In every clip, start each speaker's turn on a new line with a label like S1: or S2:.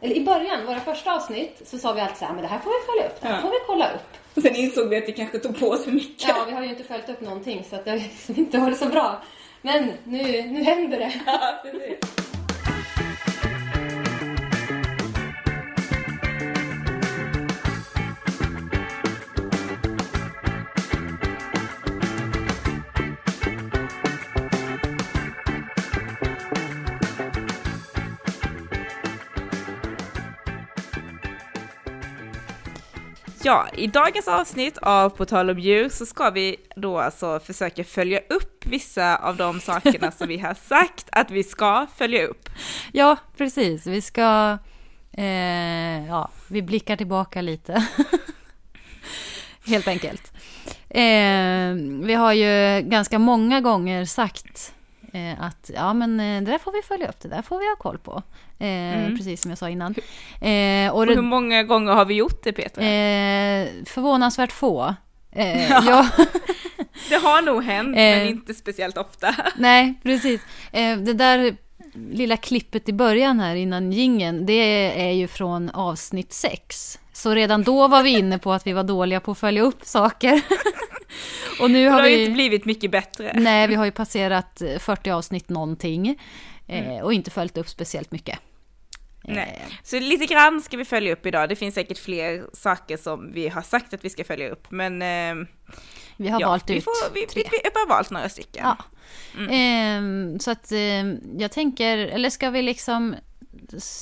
S1: eller i början, våra första avsnitt, så sa vi alltid så här, men det här får vi följa upp, det här
S2: Ja.
S1: får vi kolla upp.
S2: Och sen insåg vi att vi kanske tog på oss för mycket.
S1: Ja, vi har ju inte följt upp någonting så att det har liksom inte varit så bra. Men nu, nu händer det.
S2: Ja, precis. Ja, i dagens avsnitt av På tal om djur så ska vi då alltså försöka följa upp vissa av de sakerna som vi har sagt att vi ska följa upp.
S3: Ja, precis. Vi ska... Eh, ja, vi blickar tillbaka lite. Helt enkelt. Eh, vi har ju ganska många gånger sagt eh, att ja, men eh, det där får vi följa upp, det där får vi ha koll på. Eh, Precis som jag sa innan. Eh, och
S2: Och hur många gånger har vi gjort det Petra?
S3: eh, förvånansvärt få. Eh, ja.
S2: det har nog hänt, men inte speciellt ofta.
S3: Nej, precis. Det där lilla klippet i början här innan gingen, det är ju från avsnitt sex. Så redan då var vi inne på att vi var dåliga på att följa upp saker. Och nu
S2: Det
S3: har
S2: har ju inte
S3: vi...
S2: blivit mycket bättre.
S3: Nej, vi har ju passerat 40 avsnitt någonting. eh,
S2: Mm.
S3: Och inte följt upp speciellt mycket.
S2: Nej. Så lite grann ska vi följa upp idag. Det finns säkert fler saker som vi har sagt att vi ska följa upp, men eh,
S3: Vi har
S2: ja,
S3: valt
S2: vi,
S3: ut
S2: får, vi, vi,
S3: tre.
S2: vi har valt några stycken.
S3: Ja. Ehm, så att eh, jag tänker, eller ska vi liksom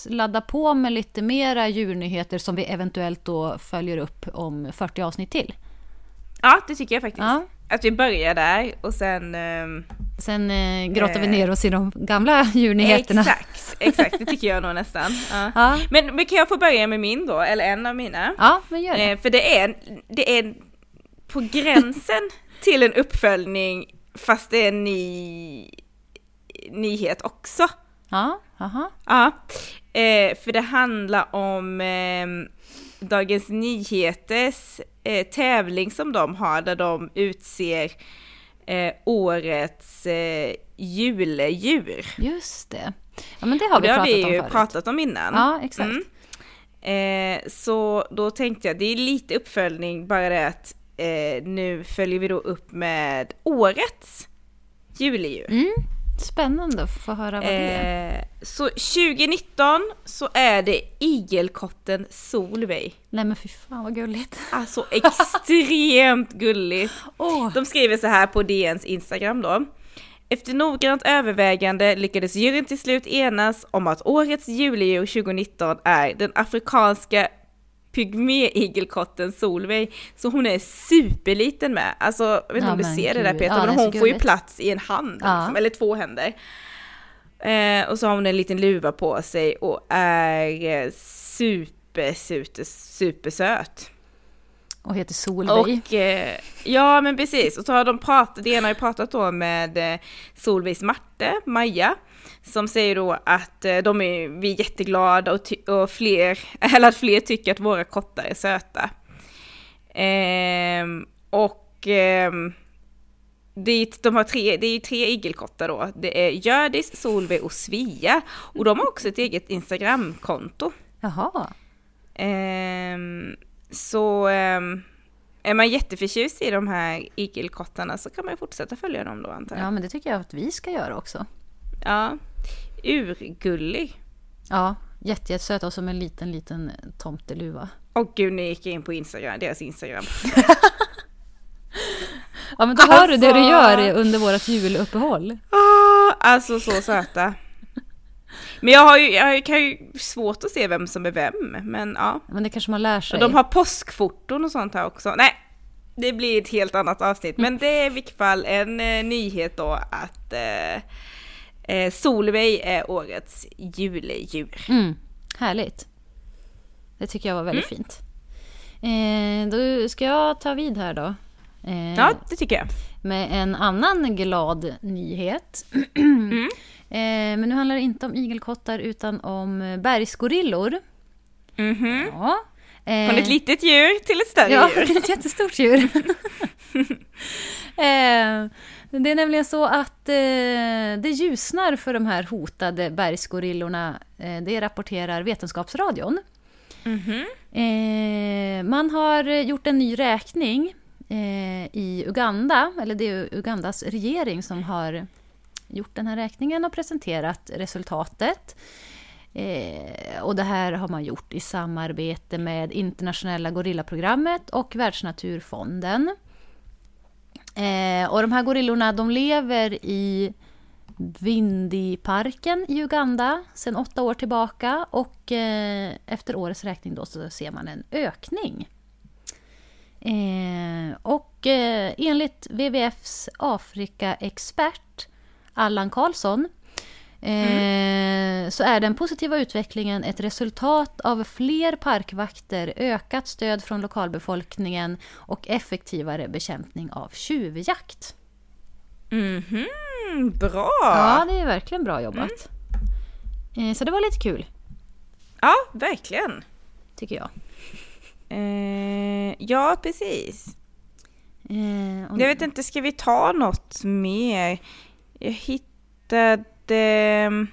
S3: ladda på med lite mera djurnyheter som vi eventuellt då följer upp om 40 avsnitt till?
S2: Ja, det tycker jag faktiskt.
S3: Ja.
S2: Att vi börjar där och sen... ehm,
S3: Sen eh, grottar vi
S2: Eh.
S3: ner oss i de gamla djurnyheterna.
S2: Exakt, exakt, det tycker jag nog nästan. Ja.
S3: Ja.
S2: Men, men kan jag få börja med min då, eller en av mina?
S3: Ja, men gör det.
S2: Eh, för det är, det är på gränsen till en uppföljning, fast det är en ny nyhet också.
S3: Ja, aha.
S2: Ja, eh, för det handlar om eh, Dagens Nyheters eh, tävling som de har, där de utser eh, årets juledjur.
S3: Just det. Ja, men det har vi
S2: det har
S3: pratat
S2: vi
S3: om
S2: ju
S3: förut.
S2: pratat om innan.
S3: Ja, exakt.
S2: Eh, så då tänkte jag, det är lite uppföljning, bara det att eh, nu följer vi då upp med årets juledjur.
S3: Mm. Spännande att få höra vad det är.
S2: Eh, så 2019 så är det igelkotten Solveig.
S3: Nej men fy fan vad gulligt.
S2: Alltså extremt gulligt.
S3: Åh.
S2: De skriver så här på DNs Instagram då. Efter noggrant övervägande lyckades juryn till slut enas om att årets juledjur 2019 är den afrikanska pygméigelkotten Solveig. Så hon är superliten med. Alltså, jag vet inte
S3: Ja,
S2: om du ser det där
S3: gud.
S2: Peter,
S3: Ja,
S2: men hon får ju plats i en hand,
S3: Ja.
S2: liksom, eller två händer. Eh, och så har hon en liten luva på sig och är eh, super, super, supersöt.
S3: Och heter Solveig.
S2: Och eh, ja men precis, och så har de pratat, det ena har ju pratat då med eh, Solveigs Marte, Maja, som säger då att eh, de är, vi är jätteglada och, och fler, eller att fler tycker att våra kottar är söta. Ehm, och ehm, det är, de har tre, det är ju tre igelkottar då. Det är Hjördis, Solveig och Svea. Och de har också ett eget Instagramkonto.
S3: Jaha.
S2: Ehm, så ehm, är man jätteförtjust i de här igelkottarna så kan man ju fortsätta följa dem då antar jag.
S3: Ja men det tycker jag att vi ska göra också.
S2: Ja. Urgullig.
S3: Ja, jätte- jättesöta och som en liten, liten tomteluva.
S2: Och gud, nu gick jag in på Instagram, deras Instagram.
S3: Ja men då hör du det du
S2: Alltså.
S3: gör under vårt juluppehåll.
S2: Ah, alltså så söta. Men jag har ju, jag kan ju svårt att se vem som är vem, men ja.
S3: Men det kanske man lär sig.
S2: Och de har påskfoton och sånt här också. Nej, det blir ett helt annat avsnitt. Men det är i vilket fall en eh, nyhet då att eh, eh, Solveig är årets juledjur.
S3: Mm, härligt. Det tycker jag var väldigt
S2: Mm.
S3: fint. Eh, då ska jag ta vid här då. Eh,
S2: Ja, det tycker jag.
S3: Med en annan glad nyhet.
S2: Mm.
S3: eh, men nu handlar det inte om igelkottar utan om bergsgorillor.
S2: Mhm.
S3: Ja. Eh,
S2: Från ett litet djur till ett större
S3: Ja,
S2: djur.
S3: till ett jättestort djur. eh, det är nämligen så att eh, det ljusnar för de här hotade bergsgorillorna. Eh, det rapporterar Vetenskapsradion.
S2: Mhm.
S3: Eh, man har gjort en ny räkning eh, i Uganda, eller det är Ugandas regering som har gjort den här räkningen och presenterat resultatet. Eh, och det här har man gjort i samarbete med Internationella gorillaprogrammet och Världsnaturfonden. Eh, och de här gorillorna de lever i Vindiparken i Uganda sedan åtta år tillbaka och eh, efter årets räkning då så ser man en ökning. Eh, och eh, enligt WWFs Afrika-expert Allan Karlsson eh, så är den positiva utvecklingen ett resultat av fler parkvakter, ökat stöd från lokalbefolkningen och effektivare bekämpning av tjuvjakt.
S2: Mhm, bra!
S3: Ja, det är verkligen bra jobbat. Eh, Så det var lite kul,
S2: Ja, verkligen.
S3: tycker jag.
S2: Eh, ja, precis.
S3: Eh, och-
S2: Jag vet inte, ska vi ta något mer? Jag hittade ehm,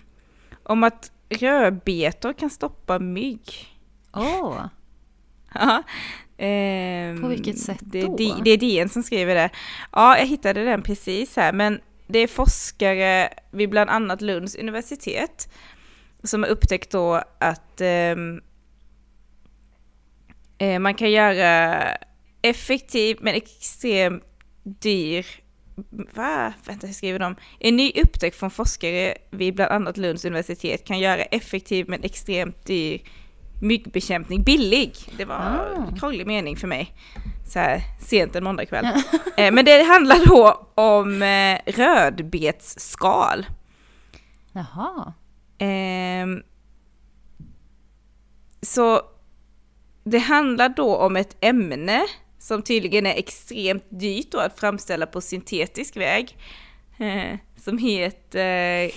S2: om att rödbetor kan stoppa mygg.
S3: Åh,
S2: Ja. Ehm,
S3: På vilket sätt
S2: det,
S3: då?
S2: Det, det är DN som skriver det. Ja, jag hittade den precis här, men det är forskare vid bland annat Lunds universitet som har upptäckt då att ehm, eh, man kan göra effektiv men extremt dyr Va? Vänta, hur skriver de? En ny upptäckt från forskare vid bland annat Lunds universitet kan göra effektiv men extremt dyr myggbekämpning billig. Det var
S3: Ah.
S2: en krånglig mening för mig. Så här sent en måndagkväll. eh, men det handlar då om eh, rödbetsskal.
S3: jaha.
S2: Ehm, så det handlar då om ett ämne som tydligen är extremt dyrt då att framställa på syntetisk väg. Eh, som heter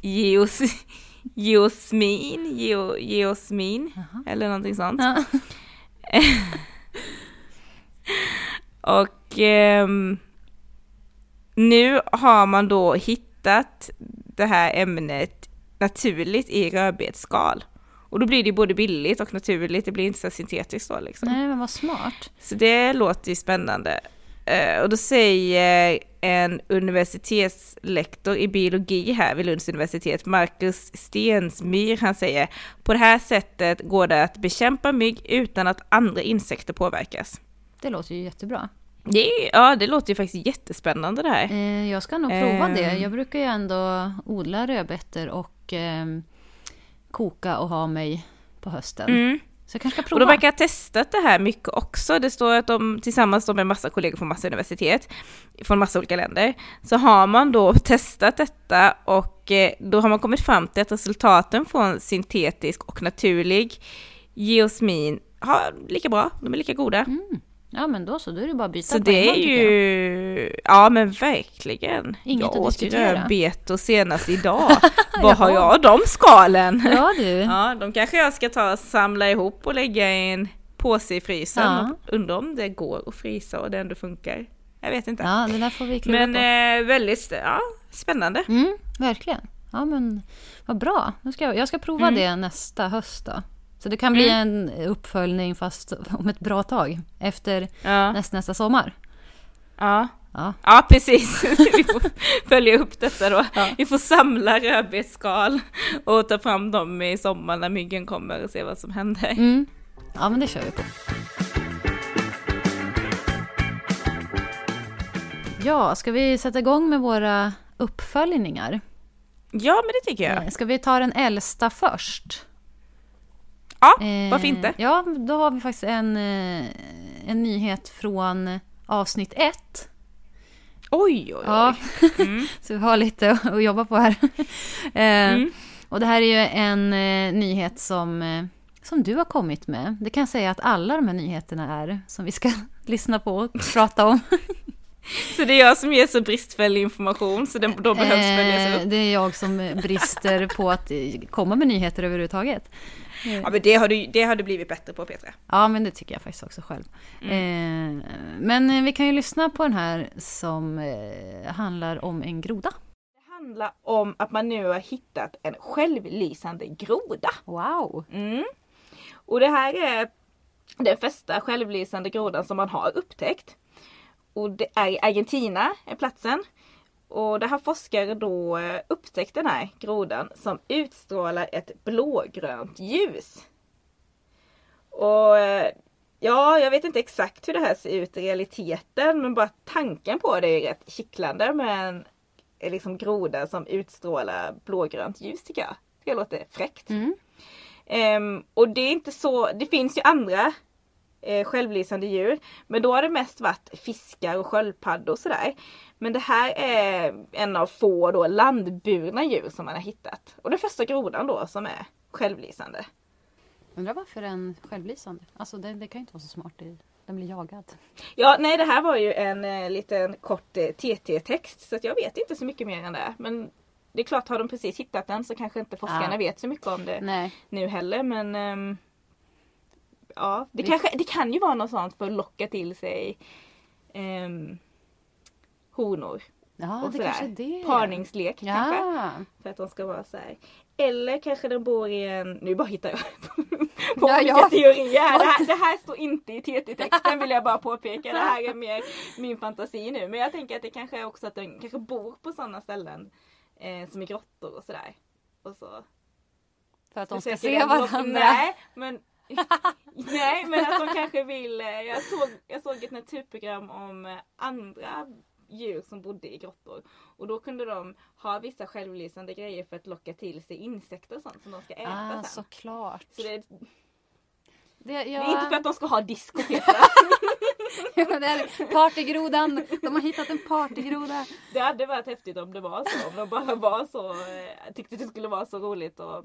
S2: geos, geosmin, geo, geosmin eller någonting sånt.
S3: Ja.
S2: Och ehm, nu har man då hittat det här ämnet naturligt i rödbetsskal. Och då blir det ju både billigt och naturligt, det blir inte så syntetiskt då liksom.
S3: Nej, men vad smart.
S2: Så det låter ju spännande. Eh, och då säger en universitetslektor i biologi här vid Lunds universitet, Marcus Stensmyr, han säger på det här sättet går det att bekämpa mygg utan att andra insekter påverkas.
S3: Det låter ju jättebra.
S2: Det ja, det låter ju faktiskt jättespännande det här.
S3: Eh, jag ska nog prova det.
S2: Ehm.
S3: Jag brukar ju ändå odla rödbetor och ehm, koka och ha mig på hösten.
S2: Mm.
S3: Så jag kanske ska
S2: Och de
S3: prova.
S2: verkar ha testat det här mycket också. Det står att de tillsammans med massa kollegor från massa universitet, från massa olika länder, så har man då testat detta och eh, då har man kommit fram till att resultaten från syntetisk och naturlig geosmin har lika bra, de är lika goda.
S3: Ja, men då så. Då är det bara att byta
S2: Så det är ju, ja men verkligen.
S3: Inget
S2: jag
S3: att
S2: åt rödbetor senast idag. Vad har jag de skalen?
S3: Ja, du.
S2: Ja, de kanske jag ska ta och samla ihop och lägga i en påse i frysen.
S3: Ja.
S2: Och undra om det går att frysa och det ändå funkar. Jag vet inte.
S3: Ja, det där får vi klura
S2: Men
S3: på.
S2: eh, väldigt ja, spännande.
S3: Mm, verkligen. Ja, men vad bra. Nu ska jag, jag ska prova
S2: Mm.
S3: det nästa höst då. Så det kan bli en uppföljning fast om ett bra tag. Efter
S2: Ja,
S3: näst, nästa sommar.
S2: ja.
S3: Ja.
S2: ja precis. Vi får följa upp detta då. Vi får samla rödbetsskal och ta fram dem i sommar när myggen kommer och se vad som händer.
S3: Mm. Ja, men det kör vi på. Ja, ska vi sätta igång med våra uppföljningar?
S2: Ja, men det tycker jag.
S3: Eh, Ska vi ta den äldsta först?
S2: Ja,
S3: Eh,
S2: varför inte?
S3: Ja, då har vi faktiskt en, eh, en nyhet från avsnitt ett.
S2: Oj, oj, oj.
S3: Ja,
S2: Mm.
S3: så vi har lite att jobba på här. Eh,
S2: Mm.
S3: Och det här är ju en eh, nyhet som, eh, som du har kommit med. Det kan jag säga att alla de här nyheterna är som vi ska lyssna på och prata om.
S2: Så det är jag som ger så bristfällig information så den, då behövs följas upp.
S3: Det är jag som brister på att komma med nyheter överhuvudtaget.
S2: Ja men det har, du, det har du blivit bättre på Petra.
S3: Ja, men det tycker jag faktiskt också själv. Eh, men eh, vi kan ju lyssna på den här som eh, handlar om en groda.
S2: Det handlar om att man nu har hittat en självlysande groda.
S3: Wow!
S2: Mm. Och det här är den första självlysande grodan som man har upptäckt. Och det är i Argentina, är platsen. Och där har forskare då eh, upptäckt den här grodan som utstrålar ett blågrönt ljus. Och eh, ja, jag vet inte exakt hur det här ser ut i realiteten men bara tanken på det är rätt kittlande med en eh, liksom groda som utstrålar blågrönt ljus tycker jag. Det låter fräckt.
S3: Mm.
S2: Ehm, och det är inte så, det finns ju andra eh, självlysande djur. Men då har det mest varit fiskar och sköldpaddor och sådär. Men det här är en av få då landburna djur som man har hittat. Och den första grodan då som är självlysande.
S3: Undrar varför den självlysande? Alltså det, det kan ju inte vara så smart. Det- Den blir jagad.
S2: Ja, nej det här var ju en eh, liten kort eh, TT-text så jag vet inte så mycket mer än det. Men det är klart, har de precis hittat den så kanske inte forskarna
S3: Ja.
S2: vet så mycket om det
S3: Nej.
S2: nu heller. Men ehm, ja, det, kanske, det kan ju vara något sånt för att locka till sig um, honor.
S3: Ja,
S2: och
S3: det
S2: sådär.
S3: kanske är det.
S2: Parningslek kanske.
S3: Ja.
S2: För att de ska vara så här. Eller kanske den bor i en, nu bara hittar jag på
S3: Ja,
S2: olika
S3: ja.
S2: teorier. Det, här, det här står inte i TT-texten vill jag bara påpeka. Det här är mer min fantasi nu. Men jag tänker att det kanske är också att den kanske bor på sådana ställen eh, som i grottor och sådär. Och så
S3: För att de ska se varandra.
S2: Nej, men Nej men att de kanske vill, eh, jag såg, jag såg ett naturprogram om eh, andra djur som bodde i grottor. Och då kunde de ha vissa självlysande grejer för att locka till sig insekter och sånt som de ska äta
S3: Ah,
S2: sen.
S3: såklart.
S2: Så det,
S3: Det,
S2: det är inte för att de ska ha disco
S3: partygrodan. De har hittat en partygroda.
S2: Det hade varit häftigt om det var så. Om de bara var så, eh, tyckte det skulle vara så roligt och,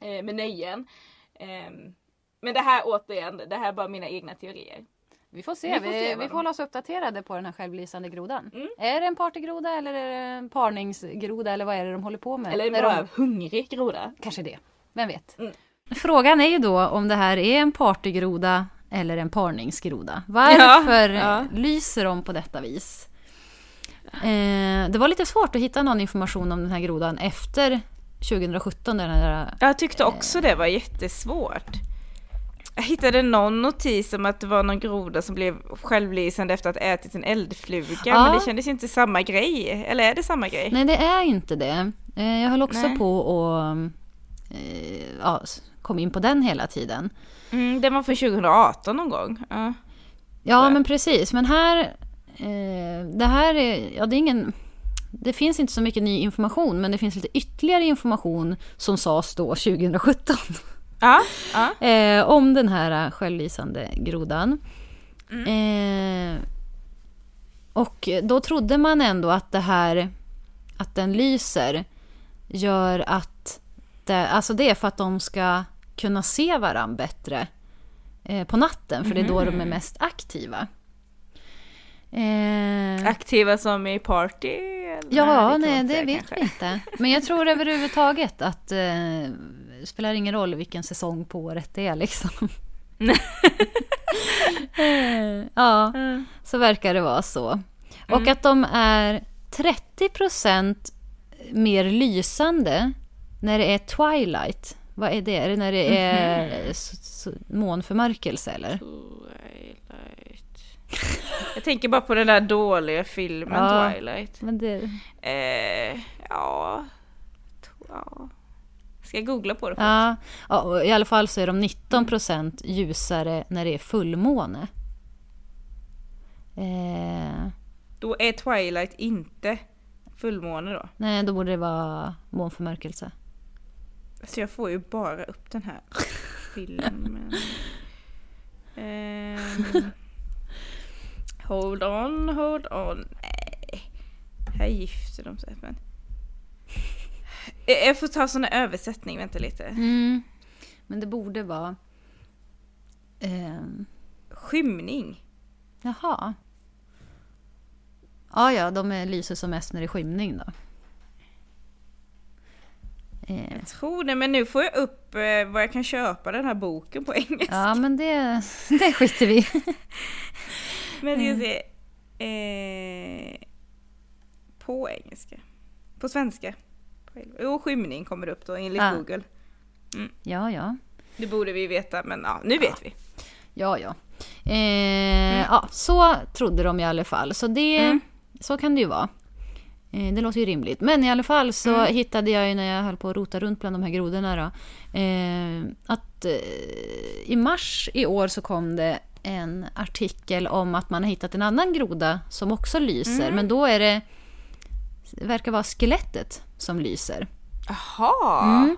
S2: med nöjen. Ehm, men det här återigen, det här är bara mina egna teorier.
S3: Vi får se.
S2: Vi får se
S3: vi får hålla oss uppdaterade på den här självlysande grodan.
S2: Mm.
S3: Är det en partygroda eller är det en parningsgroda eller vad är det de håller på med?
S2: Eller
S3: När
S2: bara
S3: de...
S2: hungrig groda.
S3: Kanske det. Vem vet?
S2: Mm.
S3: Frågan är ju då om det här är en partygroda eller en parningsgroda. Varför
S2: Ja, ja.
S3: lyser de på detta vis? Eh, det var lite svårt att hitta någon information om den här grodan efter 2017. Den här,
S2: Jag tyckte också det var jättesvårt. Jag hittade någon notis om att det var någon groda som blev självlysande efter att ha ätit en eldfluga.
S3: Ja.
S2: Men det kändes ju inte samma grej. Eller är det samma grej?
S3: nej, det är inte det. Eh, jag höll också
S2: Nej.
S3: på och eh, ja, kom in på den hela tiden.
S2: Mm, den var från 2018 någon gång. Ja.
S3: Ja, men precis. Men här... Eh, det här är... Ja, det är ingen... Det finns inte så mycket ny information, men det finns lite ytterligare information som sades då 2017
S2: Ja, ja.
S3: eh, om den här självlysande grodan. Eh, och då trodde man ändå att det här, att den lyser, gör att det, alltså det är för att de ska kunna se varandra bättre eh, på natten, för det är då de är mest aktiva. Eh,
S2: Aktiva som i party?
S3: Ja,
S2: man
S3: nej, det vet vi inte. Men jag tror överhuvudtaget att eh, det spelar ingen roll vilken säsong på året det är liksom. Eh, ja,
S2: Mm.
S3: så verkar det vara så. Och att de är 30% mer lysande när det är twilight. Vad är det? Är det när det är s- månförmörkelse eller?
S2: Twilight. Jag tänker bara på den där dåliga filmen
S3: Ja.
S2: Twilight.
S3: Men det,
S2: Eh, ja. Ja. Ska jag googla på det först?
S3: ja, ja, i alla fall så är de 19% ljusare när det är fullmåne. Eh,
S2: Då är Twilight inte fullmåne då.
S3: nej, då borde det vara månförmörkelse.
S2: Så jag får ju bara upp den här filmen. Ehm, hold on, hold on. Nej. Här gifter de sig. Men... Eh, Jag får ta sån här översättning, vänta lite.
S3: Mm. Men det borde vara... ehm,
S2: Skymning.
S3: Jaha. Ja, ja, de är lyser som mest när det är skymning då. Eh,
S2: Jag tror det, men nu får jag upp eh, vad jag kan köpa den här boken på engelska.
S3: ja, men det, det skiter vi.
S2: Men det är eh, på engelska. På svenska. Jo, skymning kommer upp då enligt
S3: Ja.
S2: Google.
S3: Ja, ja.
S2: Det borde vi veta, men ja, nu vet vi.
S3: Ja, ja. Eh, ja, så trodde de i alla fall. Så det,
S2: Mm.
S3: så kan det ju vara. Eh, det låter ju rimligt. Men i alla fall så
S2: Mm.
S3: hittade jag ju när jag höll på att rota runt bland de här grodorna då. Eh, att eh, i mars i år så kom det en artikel om att man har hittat en annan groda som också lyser.
S2: Mm.
S3: Men då är det, det verkar vara skelettet som lyser.
S2: Jaha!
S3: Mm.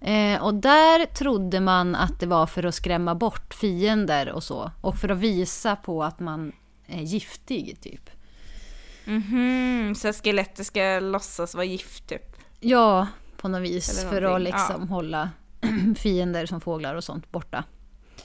S3: Eh, och där trodde man att det var för att skrämma bort fiender och så. Och för att visa på att man är giftig, typ.
S2: Mhm, så skelettet ska låtsas vara gift typ.
S3: Ja, på något vis. För att liksom hålla fiender som fåglar och sånt borta.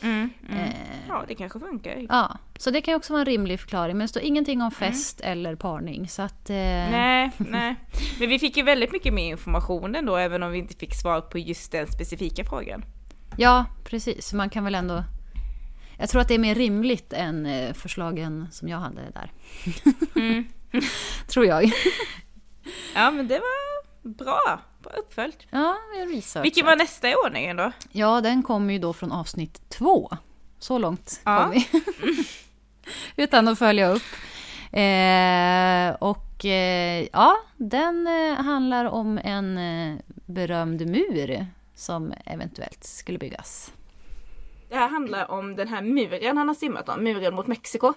S2: Mm, mm.
S3: Eh,
S2: Ja, det kanske funkar.
S3: ja, så det kan också vara en rimlig förklaring. Men det står ingenting om fest eller parning. Så att... Eh,
S2: Nej, nej. Men vi fick ju väldigt mycket mer information ändå, även om vi inte fick svar på just den specifika frågan.
S3: Ja, precis. Man kan väl ändå... Jag tror att det är mer rimligt än eh, förslagen som jag hade där.
S2: Mm.
S3: tror jag.
S2: Ja, men det var bra. Uppföljt.
S3: Ja, jag researchar.
S2: Vilken var nästa i ordningen då?
S3: Ja, den kommer ju då från avsnitt två. Så långt
S2: Ja.
S3: kom vi. Utan att följa upp. Eh, och eh, ja, den eh, handlar om en eh, berömd mur som eventuellt skulle byggas.
S2: Det här handlar om den här muren han har simmat om, muren mot Mexiko.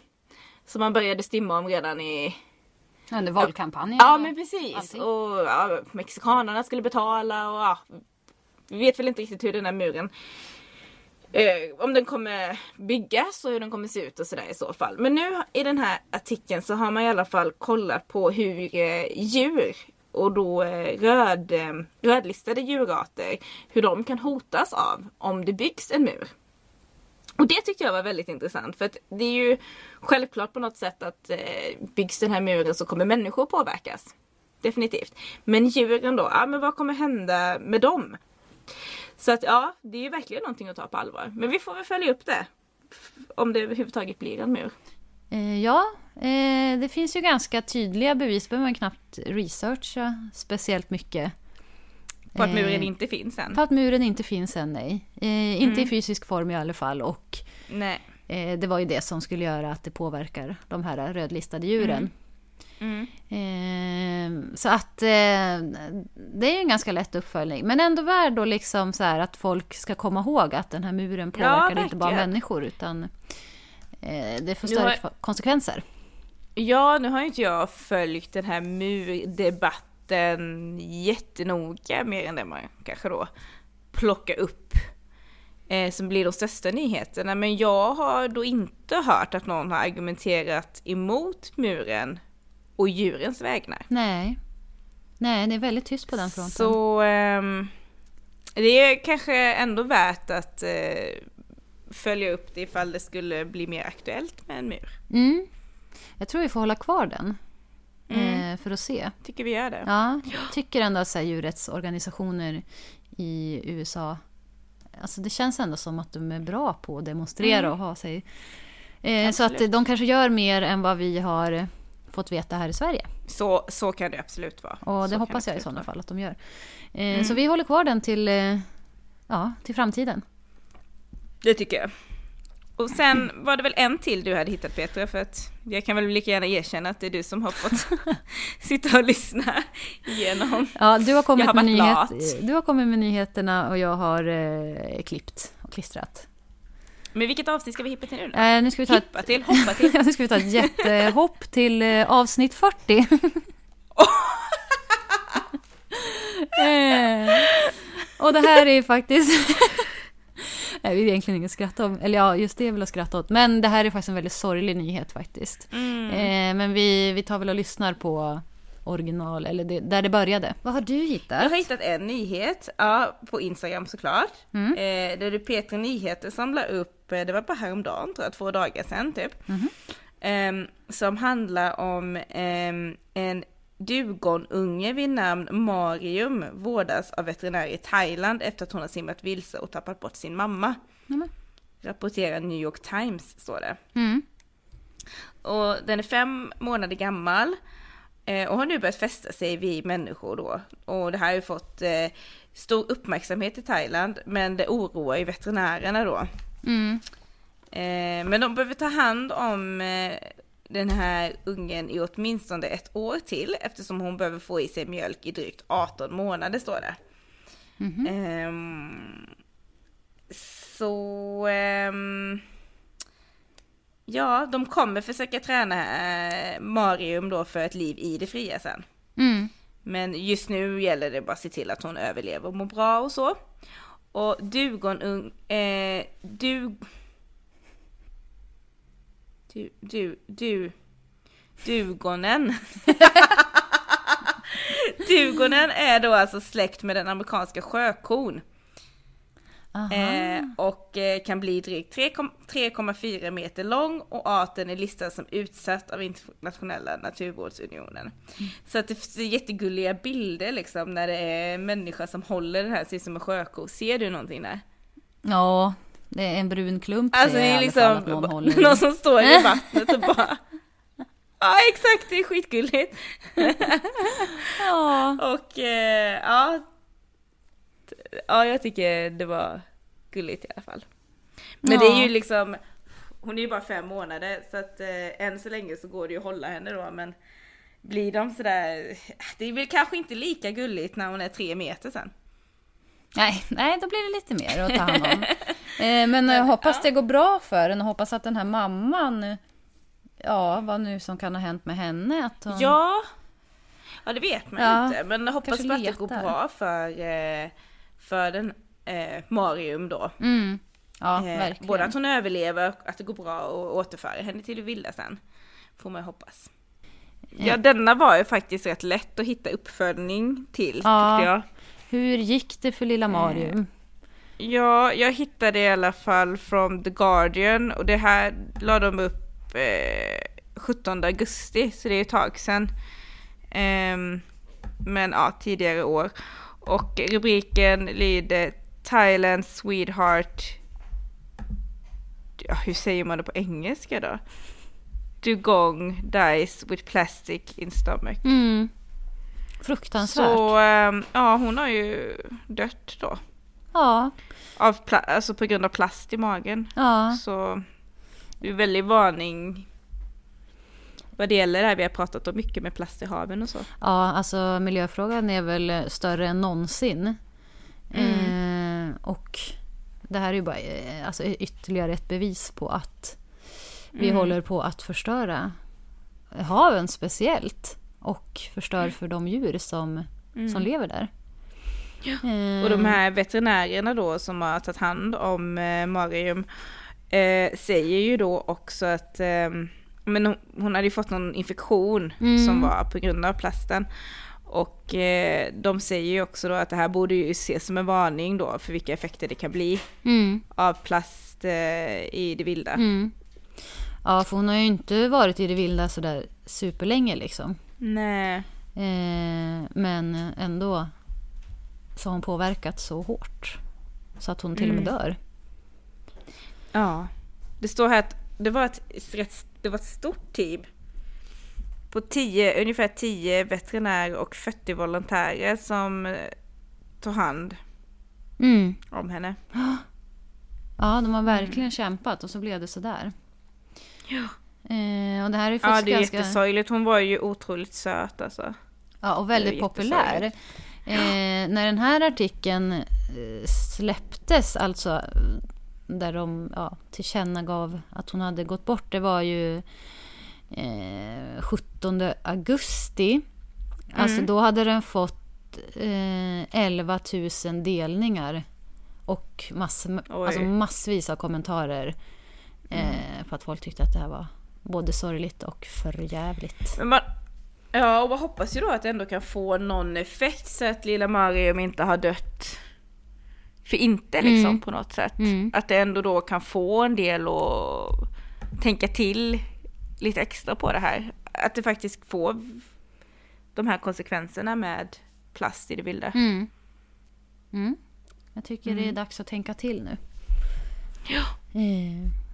S2: Som han började simma om redan i...
S3: Under valkampanjen.
S2: Ja men precis!
S3: allting.
S2: Och ja, mexikanerna skulle betala och ja, Vi vet väl inte riktigt hur den här muren eh, om den kommer byggas och hur den kommer se ut och sådär i så fall. Men nu i den här artikeln så har man i alla fall kollat på hur eh, djur och då eh, röd, eh, rödlistade djurarter, hur de kan hotas av om det byggs en mur. Och det tyckte jag var väldigt intressant för att det är ju självklart på något sätt att eh, byggs den här muren så kommer människor påverkas. Definitivt. Men djuren då, ja men vad kommer hända med dem? Så att ja, det är ju verkligen någonting att ta på allvar. Men vi får väl följa upp det. Om det överhuvudtaget blir en mur.
S3: Eh, ja, eh, det finns ju ganska tydliga bevis. behöver man knappt researcha speciellt mycket.
S2: På att muren
S3: Eh,
S2: inte finns än.
S3: För att muren inte finns än, nej. Eh, inte i fysisk form i alla fall. Och
S2: Nej.
S3: Eh, det var ju det som skulle göra att det påverkar de här rödlistade djuren.
S2: Mm.
S3: Eh, så att eh, det är ju en ganska lätt uppföljning. Men ändå värd då liksom så här att folk ska komma ihåg att den här muren påverkar inte bara människor utan det får större
S2: har-
S3: konsekvenser.
S2: Ja, nu har inte jag följt den här murdebatten jättenoga mer än det man kanske då plockar upp eh, som blir de största nyheterna. Men jag har då inte hört att någon har argumenterat emot muren och djurens vägnar.
S3: Nej. Nej, det är väldigt tyst på den fronten.
S2: Så ehm, det är kanske ändå värt att eh, följa upp det ifall det skulle bli mer aktuellt med en mur.
S3: Mm. Jag tror vi får hålla kvar den.
S2: Mm.
S3: Eh, för att se.
S2: Tycker vi gör det.
S3: Ja, jag tycker ändå att så här, djurrättsorganisationer i USA... Alltså det känns ändå som att de är bra på att demonstrera och ha sig... Eh, så att de kanske gör mer än vad vi har fått veta här i Sverige.
S2: Så, så kan det absolut vara.
S3: Och det
S2: Så
S3: hoppas jag i sådana fall att de gör. Eh, Så vi håller kvar den till, eh, ja, till framtiden.
S2: Det tycker jag. Och sen var det väl en till du hade hittat Petra för att jag kan väl lika gärna erkänna att det är du som har fått sitta och lyssna igenom.
S3: Ja, du har kommit,
S2: har
S3: med, nyhet, du har kommit med nyheterna och jag har eh, klippt och klistrat.
S2: Men vilket avsnitt ska vi hippa till nu då?
S3: Eh, nu ska vi ta ett,
S2: Hippa till, hoppa till.
S3: nu ska vi ta ett jättehopp till eh, avsnitt 40. eh, och det här är faktiskt... Jag vill egentligen inget skratta om. Eller ja, just det vill jag skratta åt. Men det här är faktiskt en väldigt sorglig nyhet faktiskt.
S2: Mm.
S3: Eh, men vi, vi tar väl och lyssnar på original, eller det, där det började. Vad har du hittat?
S2: Jag har hittat en nyhet, ja, på Instagram såklart.
S3: Mm.
S2: Eh, där du Petra Nyheter som la upp, eh, det var bara häromdagen tror jag, två dagar sedan typ.
S3: Mhm.
S2: Ehm, som handlar om ehm, en dugonunge vid namn Marium vårdas av veterinär i Thailand efter att hon har simmat vilse och tappat bort sin mamma.
S3: Nämen.
S2: Rapporterar New York Times, står det.
S3: Mm.
S2: Och den är fem månader gammal eh, och har nu börjat fästa sig vid människor då. Och det här har ju fått eh, stor uppmärksamhet i Thailand, men det oroar ju veterinärerna då.
S3: Mm.
S2: Eh, men de behöver ta hand om eh, den här ungen i åtminstone ett år till eftersom hon behöver få i sig mjölk i drygt 18 månader står det.
S3: Mhm.
S2: Ehm, så ehm, ja, de kommer försöka träna eh, Marium då för ett liv i det fria sen.
S3: Mm.
S2: Men just nu gäller det bara att se till att hon överlever och mår bra och så. Och dugonung, eh, du... Du, du, du, dugonen. dugonen är då alltså släkt med den amerikanska sjökon. Eh, och eh, kan bli drygt 3,- 3,4 meter lång och arten är listad som utsatt av internationella naturvårdsunionen. Så att det ser jättegulliga bilder liksom när det är människa som håller den här, ser som en sjöko. Ser du någonting där?
S3: Ja, det är en brun klump
S2: Alltså det är liksom
S3: någon
S2: någon som står i vattnet och bara Ja exakt, det är skitgulligt.
S3: Ja.
S2: Och eh, ja, ja jag tycker det var gulligt i alla fall. Men
S3: Ja.
S2: det är ju liksom, hon är ju bara fem månader så att eh, än så länge så går det ju att hålla henne då men blir de sådär, det är väl kanske inte lika gulligt när hon är tre meter sen.
S3: Nej, nej, då blir det lite mer att ta hand om. Eh, Men jag hoppas det går bra för henne och hoppas att den här mamman, ja, vad nu som kan ha hänt med henne. Att hon...
S2: Ja, ja det vet man
S3: Ja,
S2: inte men jag hoppas att det går bra för, eh, för den eh, Marium då.
S3: Mm. Ja,
S2: Eh, både att hon överlever och att det går bra att återföra henne till det vilda sen. Får man hoppas. Ja, denna var ju faktiskt rätt lätt att hitta uppföljning till
S3: Ja.
S2: tyckte jag.
S3: Hur gick det för lilla Marium?
S2: Ja, jag hittade i alla fall från The Guardian och det här la de upp eh, 17 augusti, så det är ett tag sedan. Ehm, men ja, tidigare år. Och rubriken lyder Thailand Sweetheart. Ja, hur säger man det på engelska då? Dugong dies with plastic in stomach.
S3: Mm. Fruktansvärt.
S2: Så ehm, ja, hon har ju dött då.
S3: Ja,
S2: Av alltså på grund av plast i magen.
S3: ja.
S2: Så det är väldigt varning vad det gäller det här vi har pratat om mycket med plast i haven och så.
S3: Ja, alltså miljöfrågan är väl större än någonsin. Eh, och det här är ju bara eh, alltså, ytterligare ett bevis på att vi håller på att förstöra haven speciellt. Och förstör för de djur som, som lever där. Eh,
S2: Och de här veterinärerna då som har tagit hand om eh, Marium eh, säger ju då också att eh, men hon, hon hade ju fått någon infektion som var på grund av plasten. Och eh, de säger ju också då att det här borde ju ses som en varning då för vilka effekter det kan bli
S3: Mm,
S2: av plast eh, i det vilda.
S3: mm. Ja, för hon har ju inte varit i det vilda sådär superlänge liksom.
S2: Nej.
S3: Eh, men ändå så har hon påverkat så hårt. Så att hon till och med dör.
S2: Ja. Det står här att det var ett, det var ett stort team. På 10, ungefär 10 veterinärer och 40 volontärer som eh, tog hand
S3: Mm.
S2: om henne.
S3: Ja, de har verkligen kämpat och så blev det sådär.
S2: Ja.
S3: Eh, och det här ju fått
S2: Ja, det är
S3: ganska...
S2: jättesorgligt. Hon var ju otroligt söt alltså.
S3: Ja, och
S2: är
S3: väldigt populär. Eh, när den här artikeln eh, släpptes, alltså där de ja, tillkännagav att hon hade gått bort, det var ju eh, 17 augusti. Alltså då hade den fått eh, 11 000 delningar och mass, alltså massvis av kommentarer eh, på att folk tyckte att det här var både sorgligt och förjävligt.
S2: Men man, ja, och man hoppas ju då att det ändå kan få någon effekt så att lilla Mariam inte har dött för inte liksom på något sätt.
S3: Mm.
S2: Att det ändå då kan få en del att tänka till lite extra på det här. Att det faktiskt får de här konsekvenserna med plast i det vilda.
S3: Mm. Mm. Jag tycker det är dags att tänka till nu.
S2: Ja.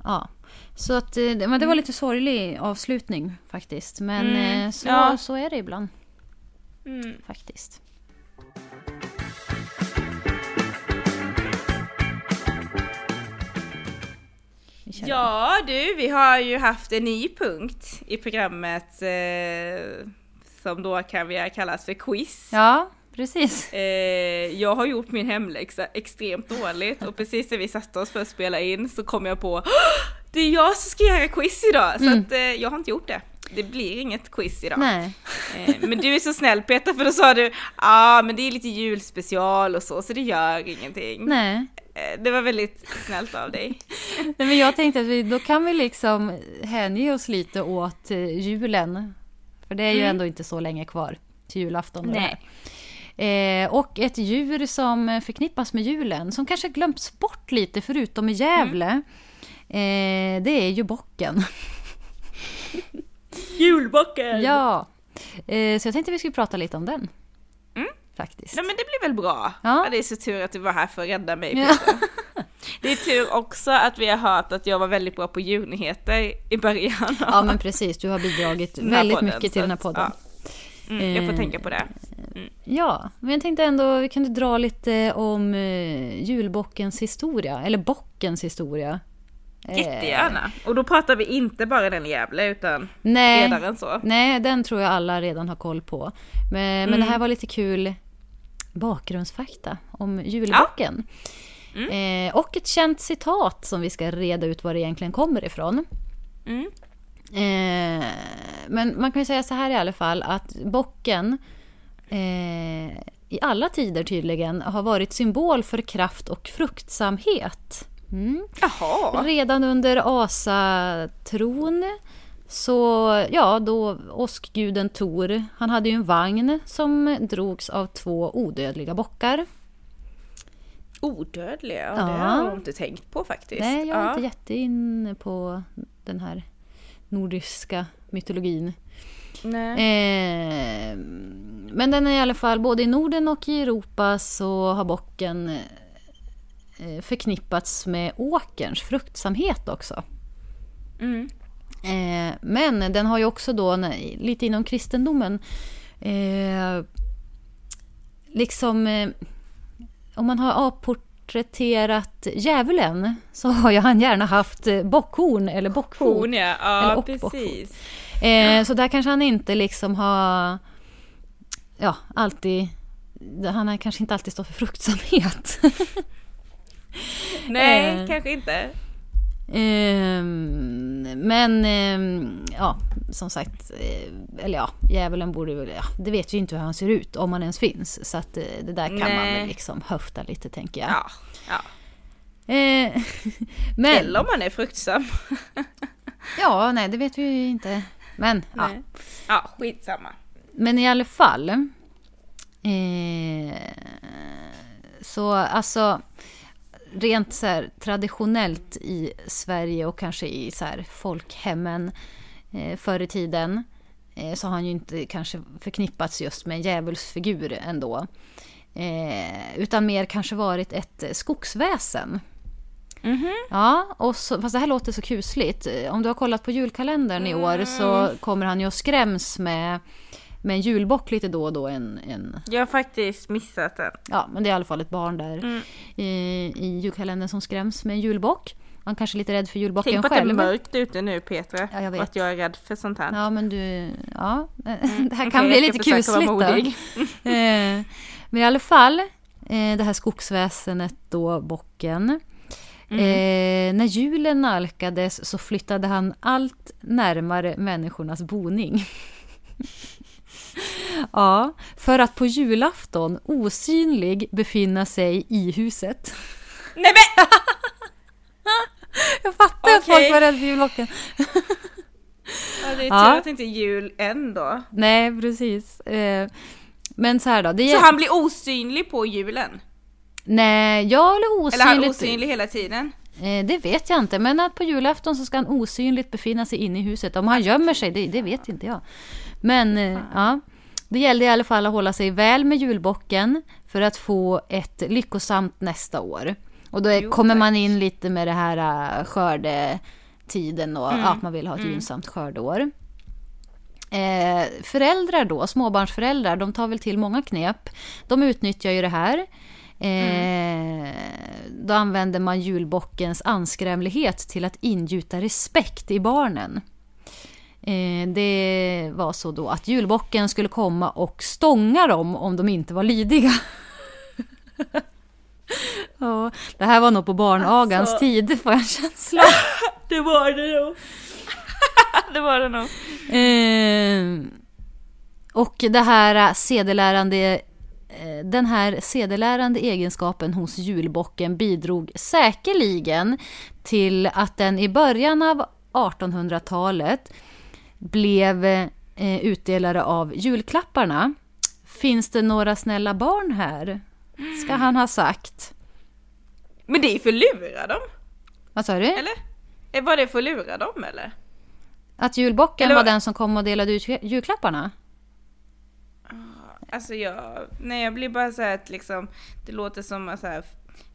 S3: Ja. Så att, eh, men det var lite sorglig avslutning faktiskt. Men
S2: Mm,
S3: eh, så,
S2: ja.
S3: så är det ibland
S2: Mm.
S3: faktiskt.
S2: Ja du, vi har ju haft en ny punkt i programmet eh, som då kan vi kallas för quiz.
S3: ja, precis.
S2: Eh, jag har gjort min hemläxa extremt dåligt och precis när vi satte oss för att spela in så kom jag på "Åh, det är jag som ska göra quiz idag så
S3: Mm.
S2: att eh, jag har inte gjort det. Det blir inget quiz idag.
S3: Nej.
S2: Eh, men du är så snäll Peter för då sa du ja ah, men det är lite julspecial och så så det gör ingenting.
S3: Nej.
S2: Eh, det var väldigt snällt av dig.
S3: Nej, men jag tänkte att vi, då kan vi liksom hänge oss lite åt eh, julen. För det är ju
S2: Mm.
S3: ändå inte så länge kvar till julafton.
S2: Nej.
S3: Eh, och ett djur som förknippas med julen, som kanske glömts bort lite förutom i Gävle. Eh, det är ju bocken.
S2: Julbocken!
S3: ja. Eh, så jag tänkte vi skulle prata lite om den.
S2: Mm.
S3: Faktiskt.
S2: Nej men det blir väl bra.
S3: Ja.
S2: Det är så tur att du var här för att rädda mig
S3: Ja.
S2: Det är tur också att vi har hört att jag var väldigt bra på djurnyheter i början.
S3: Ja men precis, du har bidragit väldigt
S2: podden,
S3: mycket till den här podden.
S2: ja. Mm, jag får
S3: Eh,
S2: tänka på det.
S3: Ja, men jag tänkte ändå vi kunde dra lite om eh, julbockens historia, eller bockens historia. Eh,
S2: Jättegärna. Och då pratar vi inte bara den i Gävle utan
S3: nej,
S2: bredare än så.
S3: nej, den tror jag alla redan har koll på. Men, men det här var lite kul bakgrundsfakta om julbocken. Eh, och ett känt citat som vi ska reda ut var det egentligen kommer ifrån.
S2: Mm.
S3: Eh, men man kan ju säga så här i alla fall att bocken eh, i alla tider tydligen har varit symbol för kraft och fruktsamhet. Mm. Redan under asatron så, ja, då åskguden Tor, han hade ju en vagn som drogs av två odödliga bockar.
S2: Odödliga, ja,
S3: Ja.
S2: det har jag inte tänkt på faktiskt.
S3: Nej, jag är
S2: ja.
S3: inte jätteinne på den här nordiska mytologin.
S2: Nej.
S3: Eh, men den är i alla fall, både i Norden och i Europa så har bocken eh, förknippats med åkerns fruktsamhet också.
S2: Mm.
S3: Eh, men den har ju också då, lite inom kristendomen, eh, liksom... Om man har avporträtterat djävulen så har ju han gärna haft bockhorn eller bockfot.
S2: Hon ja,
S3: Eller
S2: ja
S3: bockfot.
S2: precis.
S3: Eh, så där kanske han inte liksom har... Ja, alltid... Han har kanske inte alltid stått för fruktsamhet.
S2: Nej,
S3: Eh.
S2: kanske inte.
S3: Ehm, men ehm, ja, som sagt, eh, eller ja, djävulen borde väl, ja, det vet vi ju inte hur han ser ut om han ens finns. Så att eh, det där kan man
S2: Nej.
S3: väl liksom höfta lite tänker jag.
S2: Ja, ja.
S3: Eh, men,
S2: Eller om man är fruktsam.
S3: ja, nej det vet vi ju inte. Men, ja.
S2: Nej. Ja, skitsamma.
S3: Men i alla fall. Eh, så alltså rent så här, traditionellt i Sverige och kanske i så här, folkhemmen eh, förr i tiden eh, så har han ju inte kanske förknippats just med en djävulsfigur ändå. Eh, utan mer kanske varit ett eh, skogsväsen. Ja, och så, fast det här låter så kusligt. Om du har kollat på julkalendern i år så kommer han ju och skräms med, med en julbock lite då och då. En, en,
S2: Jag har faktiskt missat den.
S3: ja, men det är i alla fall ett barn där
S2: Mm.
S3: i, i julkalendern som skräms med en julbock. Han kanske är lite rädd för julbocken
S2: Tänk på att det är
S3: själv.
S2: mörkt ute nu Petra.
S3: Ja, jag vet.
S2: Och att jag är rädd för sånt här.
S3: Ja, men du... Ja, det här kan
S2: Mm. Okej,
S3: bli lite kusligt då. Eh, Men i alla fall, eh, det här skogsväsenet då, bocken.
S2: Mm.
S3: Eh, när julen nalkades så flyttade han allt närmare människornas boning. ja, för att på julafton osynlig befinna sig i huset.
S2: Nej men!
S3: Jag fattar att
S2: Okej.
S3: folk var rädda för julbocken.
S2: Ja, det är tur
S3: Ja.
S2: att det inte är jul än då.
S3: Nej, precis. Eh, Men så här då. Det
S2: Så han blir osynlig på julen?
S3: Nej, jag eller osynligt.
S2: Eller han är osynlig hela tiden?
S3: Eh, Det vet jag inte, men att på julafton så ska han osynligt befinna sig inne i huset. Om han gömmer sig, det, det vet inte jag. Men eh, ja, Det gällde i alla fall att hålla sig väl med julbocken för att få ett lyckosamt nästa år. Och då är, kommer man in lite med det här äh, skördetiden och
S2: Mm.
S3: att man vill ha ett gynnsamt skördeår. Eh, föräldrar då, småbarnsföräldrar, de tar väl till många knep. De utnyttjar ju det här. Eh, Då använder man julbockens anskrämlighet till att ingjuta respekt i barnen. Eh, det var så då att julbocken skulle komma och stånga dem om de inte var lydiga. ja, det här var nog på barnagans
S2: Alltså.
S3: tid, får jag en känsla.
S2: Det var det nog. det var det nog.
S3: Eh, och det här sedelärande, den här sedelärande egenskapen hos julbocken bidrog säkerligen till att den i början av 1800-talet blev eh, utdelare av julklapparna. Finns det några snälla barn här? Ska han ha sagt.
S2: Men det är för att lura dem,
S3: Vad sa du?
S2: eller? Eh, Var det för att lura dem eller?
S3: Att julbocken
S2: Eller
S3: var den som kom och delade ut julklapparna?
S2: Alltså jag, nej jag blir bara så här att liksom, det låter som att så här,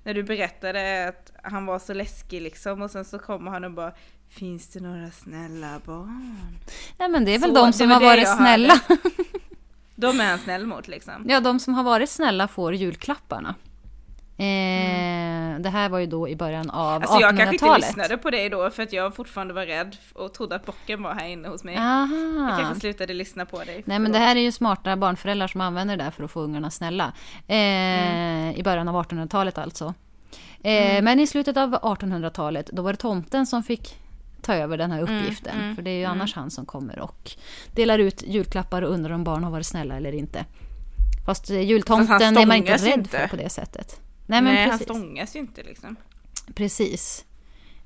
S2: när du berättade att han var så läskig liksom och sen så kommer han och bara Finns det några snälla barn?
S3: Nej men det är väl
S2: Så,
S3: de som har varit snälla.
S2: De är han snäll mot liksom.
S3: Ja, de som har varit snälla får julklapparna. Eh, Det här var ju då i början av
S2: Mm. Alltså jag kanske inte
S3: 1800-talet.
S2: lyssnade på dig då för att jag fortfarande var rädd och trodde att bocken var här inne hos mig. Jag
S3: Aha.
S2: kanske slutade lyssna på dig.
S3: Nej men det här är ju smarta barnföräldrar som använder det där för att få ungarna snälla. Eh,
S2: Mm.
S3: I början av 1800-talet alltså. Eh, Men i slutet av 1800-talet då var det tomten som fick ta över den här uppgiften.
S2: mm,
S3: för det är ju annars han som kommer och delar ut julklappar och undrar om barn har varit snälla eller inte. Fast eh, jultomten
S2: Fast
S3: är man inte rädd
S2: inte.
S3: för på det sättet. Nej men
S2: Nej, han stångas ju inte liksom.
S3: Precis.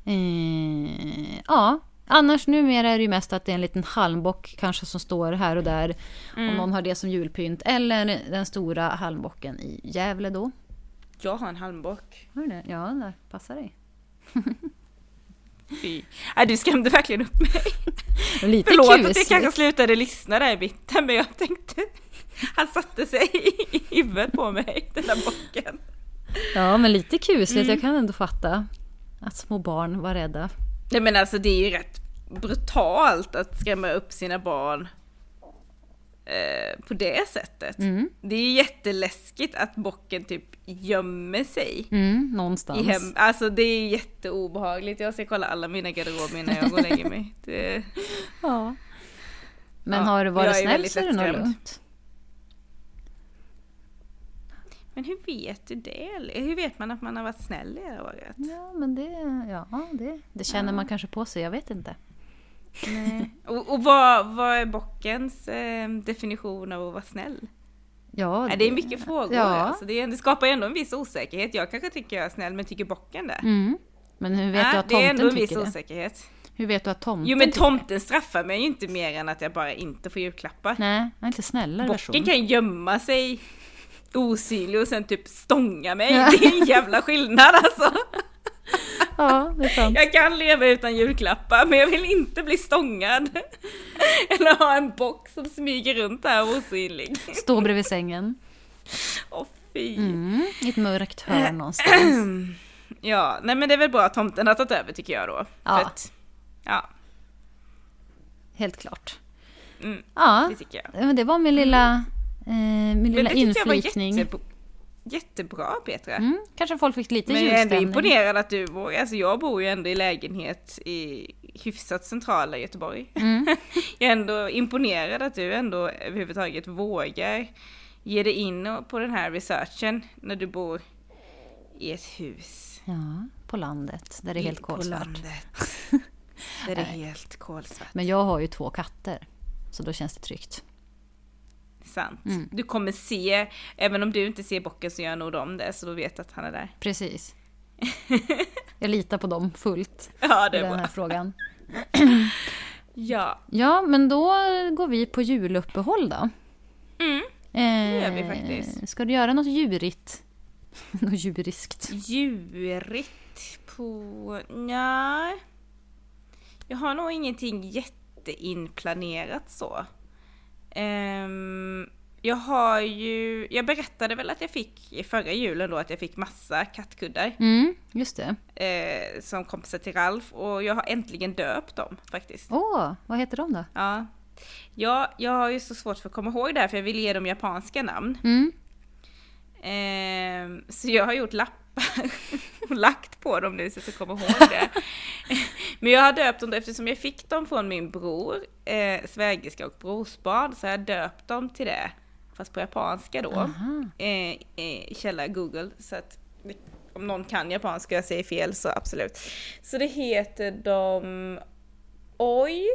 S3: Eh, ja, annars numera är det ju mest att det är en liten halmbock kanske som står här och där.
S2: Mm.
S3: Om någon har det som julpynt. Eller den stora halmbocken i Gävle då.
S2: Jag har en halmbock.
S3: Har du det? Ja, där passar dig.
S2: Fy. Nej, du skrämde verkligen upp mig.
S3: Lite
S2: Förlåt att jag
S3: kusligt.
S2: kanske slutade lyssna där i mitten men jag tänkte Han satte sig i huvudet på mig, den där bocken.
S3: Ja, men lite kusligt.
S2: Mm.
S3: Jag kan ändå fatta att små barn var rädda.
S2: Nej men alltså det är ju rätt brutalt att skrämma upp sina barn eh, på det sättet.
S3: Mm.
S2: Det är ju jätteläskigt att bocken typ gömmer sig.
S3: Mm, någonstans.
S2: I hem, alltså det är jätteobehagligt. Jag ska kolla alla mina garderober innan jag går och lägger mig. Det,
S3: Ja. Men
S2: Ja,
S3: har du varit snäll så är det nog lugnt.
S2: Men hur vet du det? Hur vet man att man har varit snäll i det här året?
S3: Ja, men det, ja, det, det känner man kanske på sig. Jag vet inte.
S2: Och, och vad, vad är bockens eh, definition av att vara snäll?
S3: Ja,
S2: Nej, det är mycket frågor.
S3: Ja.
S2: Alltså, det, det skapar ju ändå en viss osäkerhet. Jag kanske tycker jag är snäll, men tycker bocken det?
S3: Mm. Men hur vet
S2: Nej,
S3: du att
S2: det är ändå
S3: tomten
S2: en viss
S3: tycker det?
S2: osäkerhet.
S3: Hur vet du att tomten
S2: Jo men
S3: tycker
S2: tomten straffar mig ju inte mer än att jag bara inte får julklappar.
S3: Nej, han är lite snällare version.
S2: Bocken kan gömma sig osynlig och sen typ stånga mig. Det är en jävla skillnad alltså.
S3: Ja, det är sant.
S2: Jag kan leva utan julklappar men jag vill inte bli stångad. Eller ha en bock som smyger runt där osynlig.
S3: Stå bredvid sängen.
S2: Åh fy.
S3: Mm, I ett mörkt hörn någonstans.
S2: Ja, nej men det är väl bra att tomten har tagit över tycker jag då.
S3: Ja.
S2: Att, ja,
S3: Helt klart.
S2: mm,
S3: Ja,
S2: det tycker jag.
S3: men det var min lilla, eh, min
S2: Men
S3: lilla
S2: det tyckte jag var
S3: inflikning.
S2: jätte, jättebra Petra.
S3: Mm, kanske folk fick lite
S2: Men jag är ändå
S3: julstämning.
S2: imponerad att du vågar, alltså jag bor ju ändå i lägenhet i hyfsat centrala Göteborg.
S3: Mm.
S2: jag är ändå imponerad att du ändå överhuvudtaget vågar ge dig in på den här researchen när du bor i ett hus.
S3: Ja, på landet där det är helt
S2: på
S3: kolsvart.
S2: landet. Där det är helt kolsvart.
S3: Men jag har ju två katter. Så då känns det tryggt.
S2: Sant.
S3: Mm.
S2: Du kommer se, även om du inte ser bocken så gör nog de det, så då vet att han är där.
S3: Precis. Jag litar på dem fullt
S2: Ja,
S3: i
S2: det är
S3: den
S2: bra.
S3: här frågan.
S2: Ja.
S3: Ja, men då går vi på juluppehåll då.
S2: Mm.
S3: Eh,
S2: gör vi faktiskt.
S3: Ska du göra något djurigt? något djuriskt?
S2: Djurigt på... Nej. Jag har nog ingenting jätteinplanerat så. Ehm, jag har ju, jag berättade väl att jag fick i förra julen då att jag fick massa kattkuddar
S3: Mm, just det.
S2: eh, som kompisar till Ralf och jag har äntligen döpt dem faktiskt.
S3: Åh, vad heter de då?
S2: Ja. ja, jag har ju så svårt för att komma ihåg det här för jag vill ge dem japanska namn.
S3: Mm.
S2: Eh, så jag har gjort lappar och lagt på dem nu så jag ska komma ihåg det. Men jag har döpt dem eftersom jag fick dem från min bror, eh, svägerska och brorsbarn, så har jag döpt dem till det. Fast på japanska då.
S3: Aha.
S2: Eh, eh, källa Google. Så att om någon kan japanska och säger fel så absolut. Så det heter de Oi,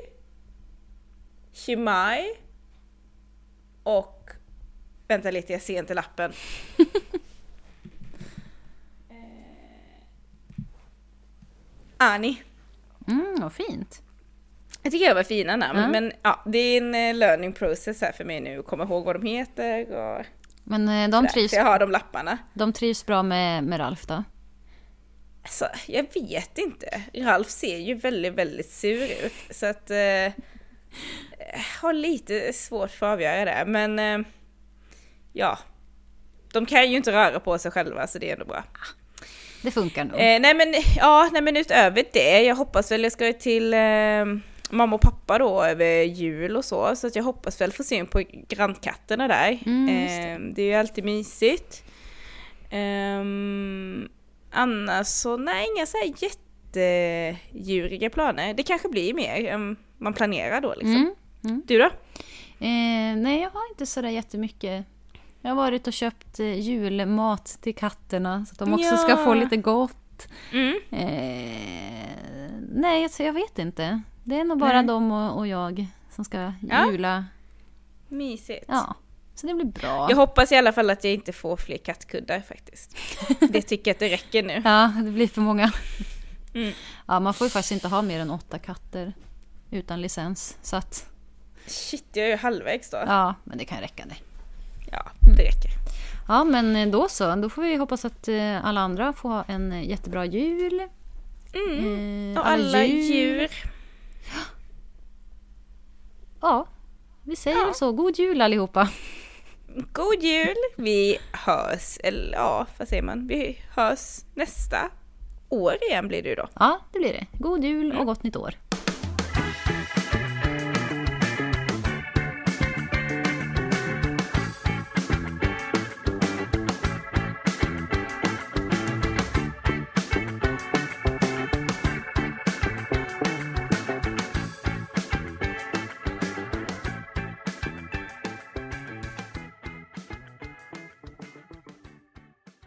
S2: Shimai och Vänta lite, jag ser inte lappen. Eh, Ani.
S3: Mm, vad fint.
S2: Jag tycker det var fina namn,
S3: Ja.
S2: men ja, det är en eh, learning process här för mig nu att komma ihåg vad de heter och
S3: Men eh, de trivs,
S2: jag har de lapparna.
S3: de trivs bra med, med Ralf då?
S2: Alltså, jag vet inte. Ralf ser ju väldigt, väldigt sur ut. Så att... Eh, har lite svårt för att avgöra det. Men... Eh, ja. De kan ju inte röra på sig själva så det är ändå bra.
S3: Det funkar nog.
S2: Eh, nej men, ja, nej men utöver det. Jag hoppas väl, jag ska till eh, mamma och pappa då över jul och så. Så att jag hoppas väl få syn på grannkatterna där.
S3: Mm, just det.
S2: eh, det är ju alltid mysigt. Ehm, annars så, nej inga så här jättedjuriga planer. Det kanske blir mer än man planerar då liksom.
S3: Mm. Mm.
S2: Du då?
S3: Eh, nej, jag har inte sådär jättemycket. Jag har varit och köpt eh, julmat till katterna så att de också
S2: Ja.
S3: ska få lite gott.
S2: Mm.
S3: Eh, nej, alltså, jag vet inte. Det är nog bara
S2: Nej.
S3: de och, och jag som ska
S2: Ja.
S3: jula.
S2: Mysigt.
S3: Ja, så det blir bra.
S2: Jag hoppas i alla fall att jag inte får fler kattkuddar faktiskt. Det tycker jag att det räcker nu.
S3: Ja, det blir för många.
S2: Mm.
S3: Ja, man får ju faktiskt inte ha mer än åtta katter utan licens. Så att,
S2: Shit, jag är ju halvvägs då.
S3: ja, men det kan räcka det.
S2: Ja, det räcker.
S3: Ja, men eh, då så. Då får vi hoppas att eh, alla andra får ha en eh, jättebra jul.
S2: Mm.
S3: Eh,
S2: Och alla djur.
S3: Ja, vi säger
S2: Ja.
S3: så. God jul allihopa.
S2: God jul! Vi hörs, eller ja, vad säger man? Vi hörs nästa år igen blir det ju då.
S3: Ja, det blir det. God jul och gott nytt år.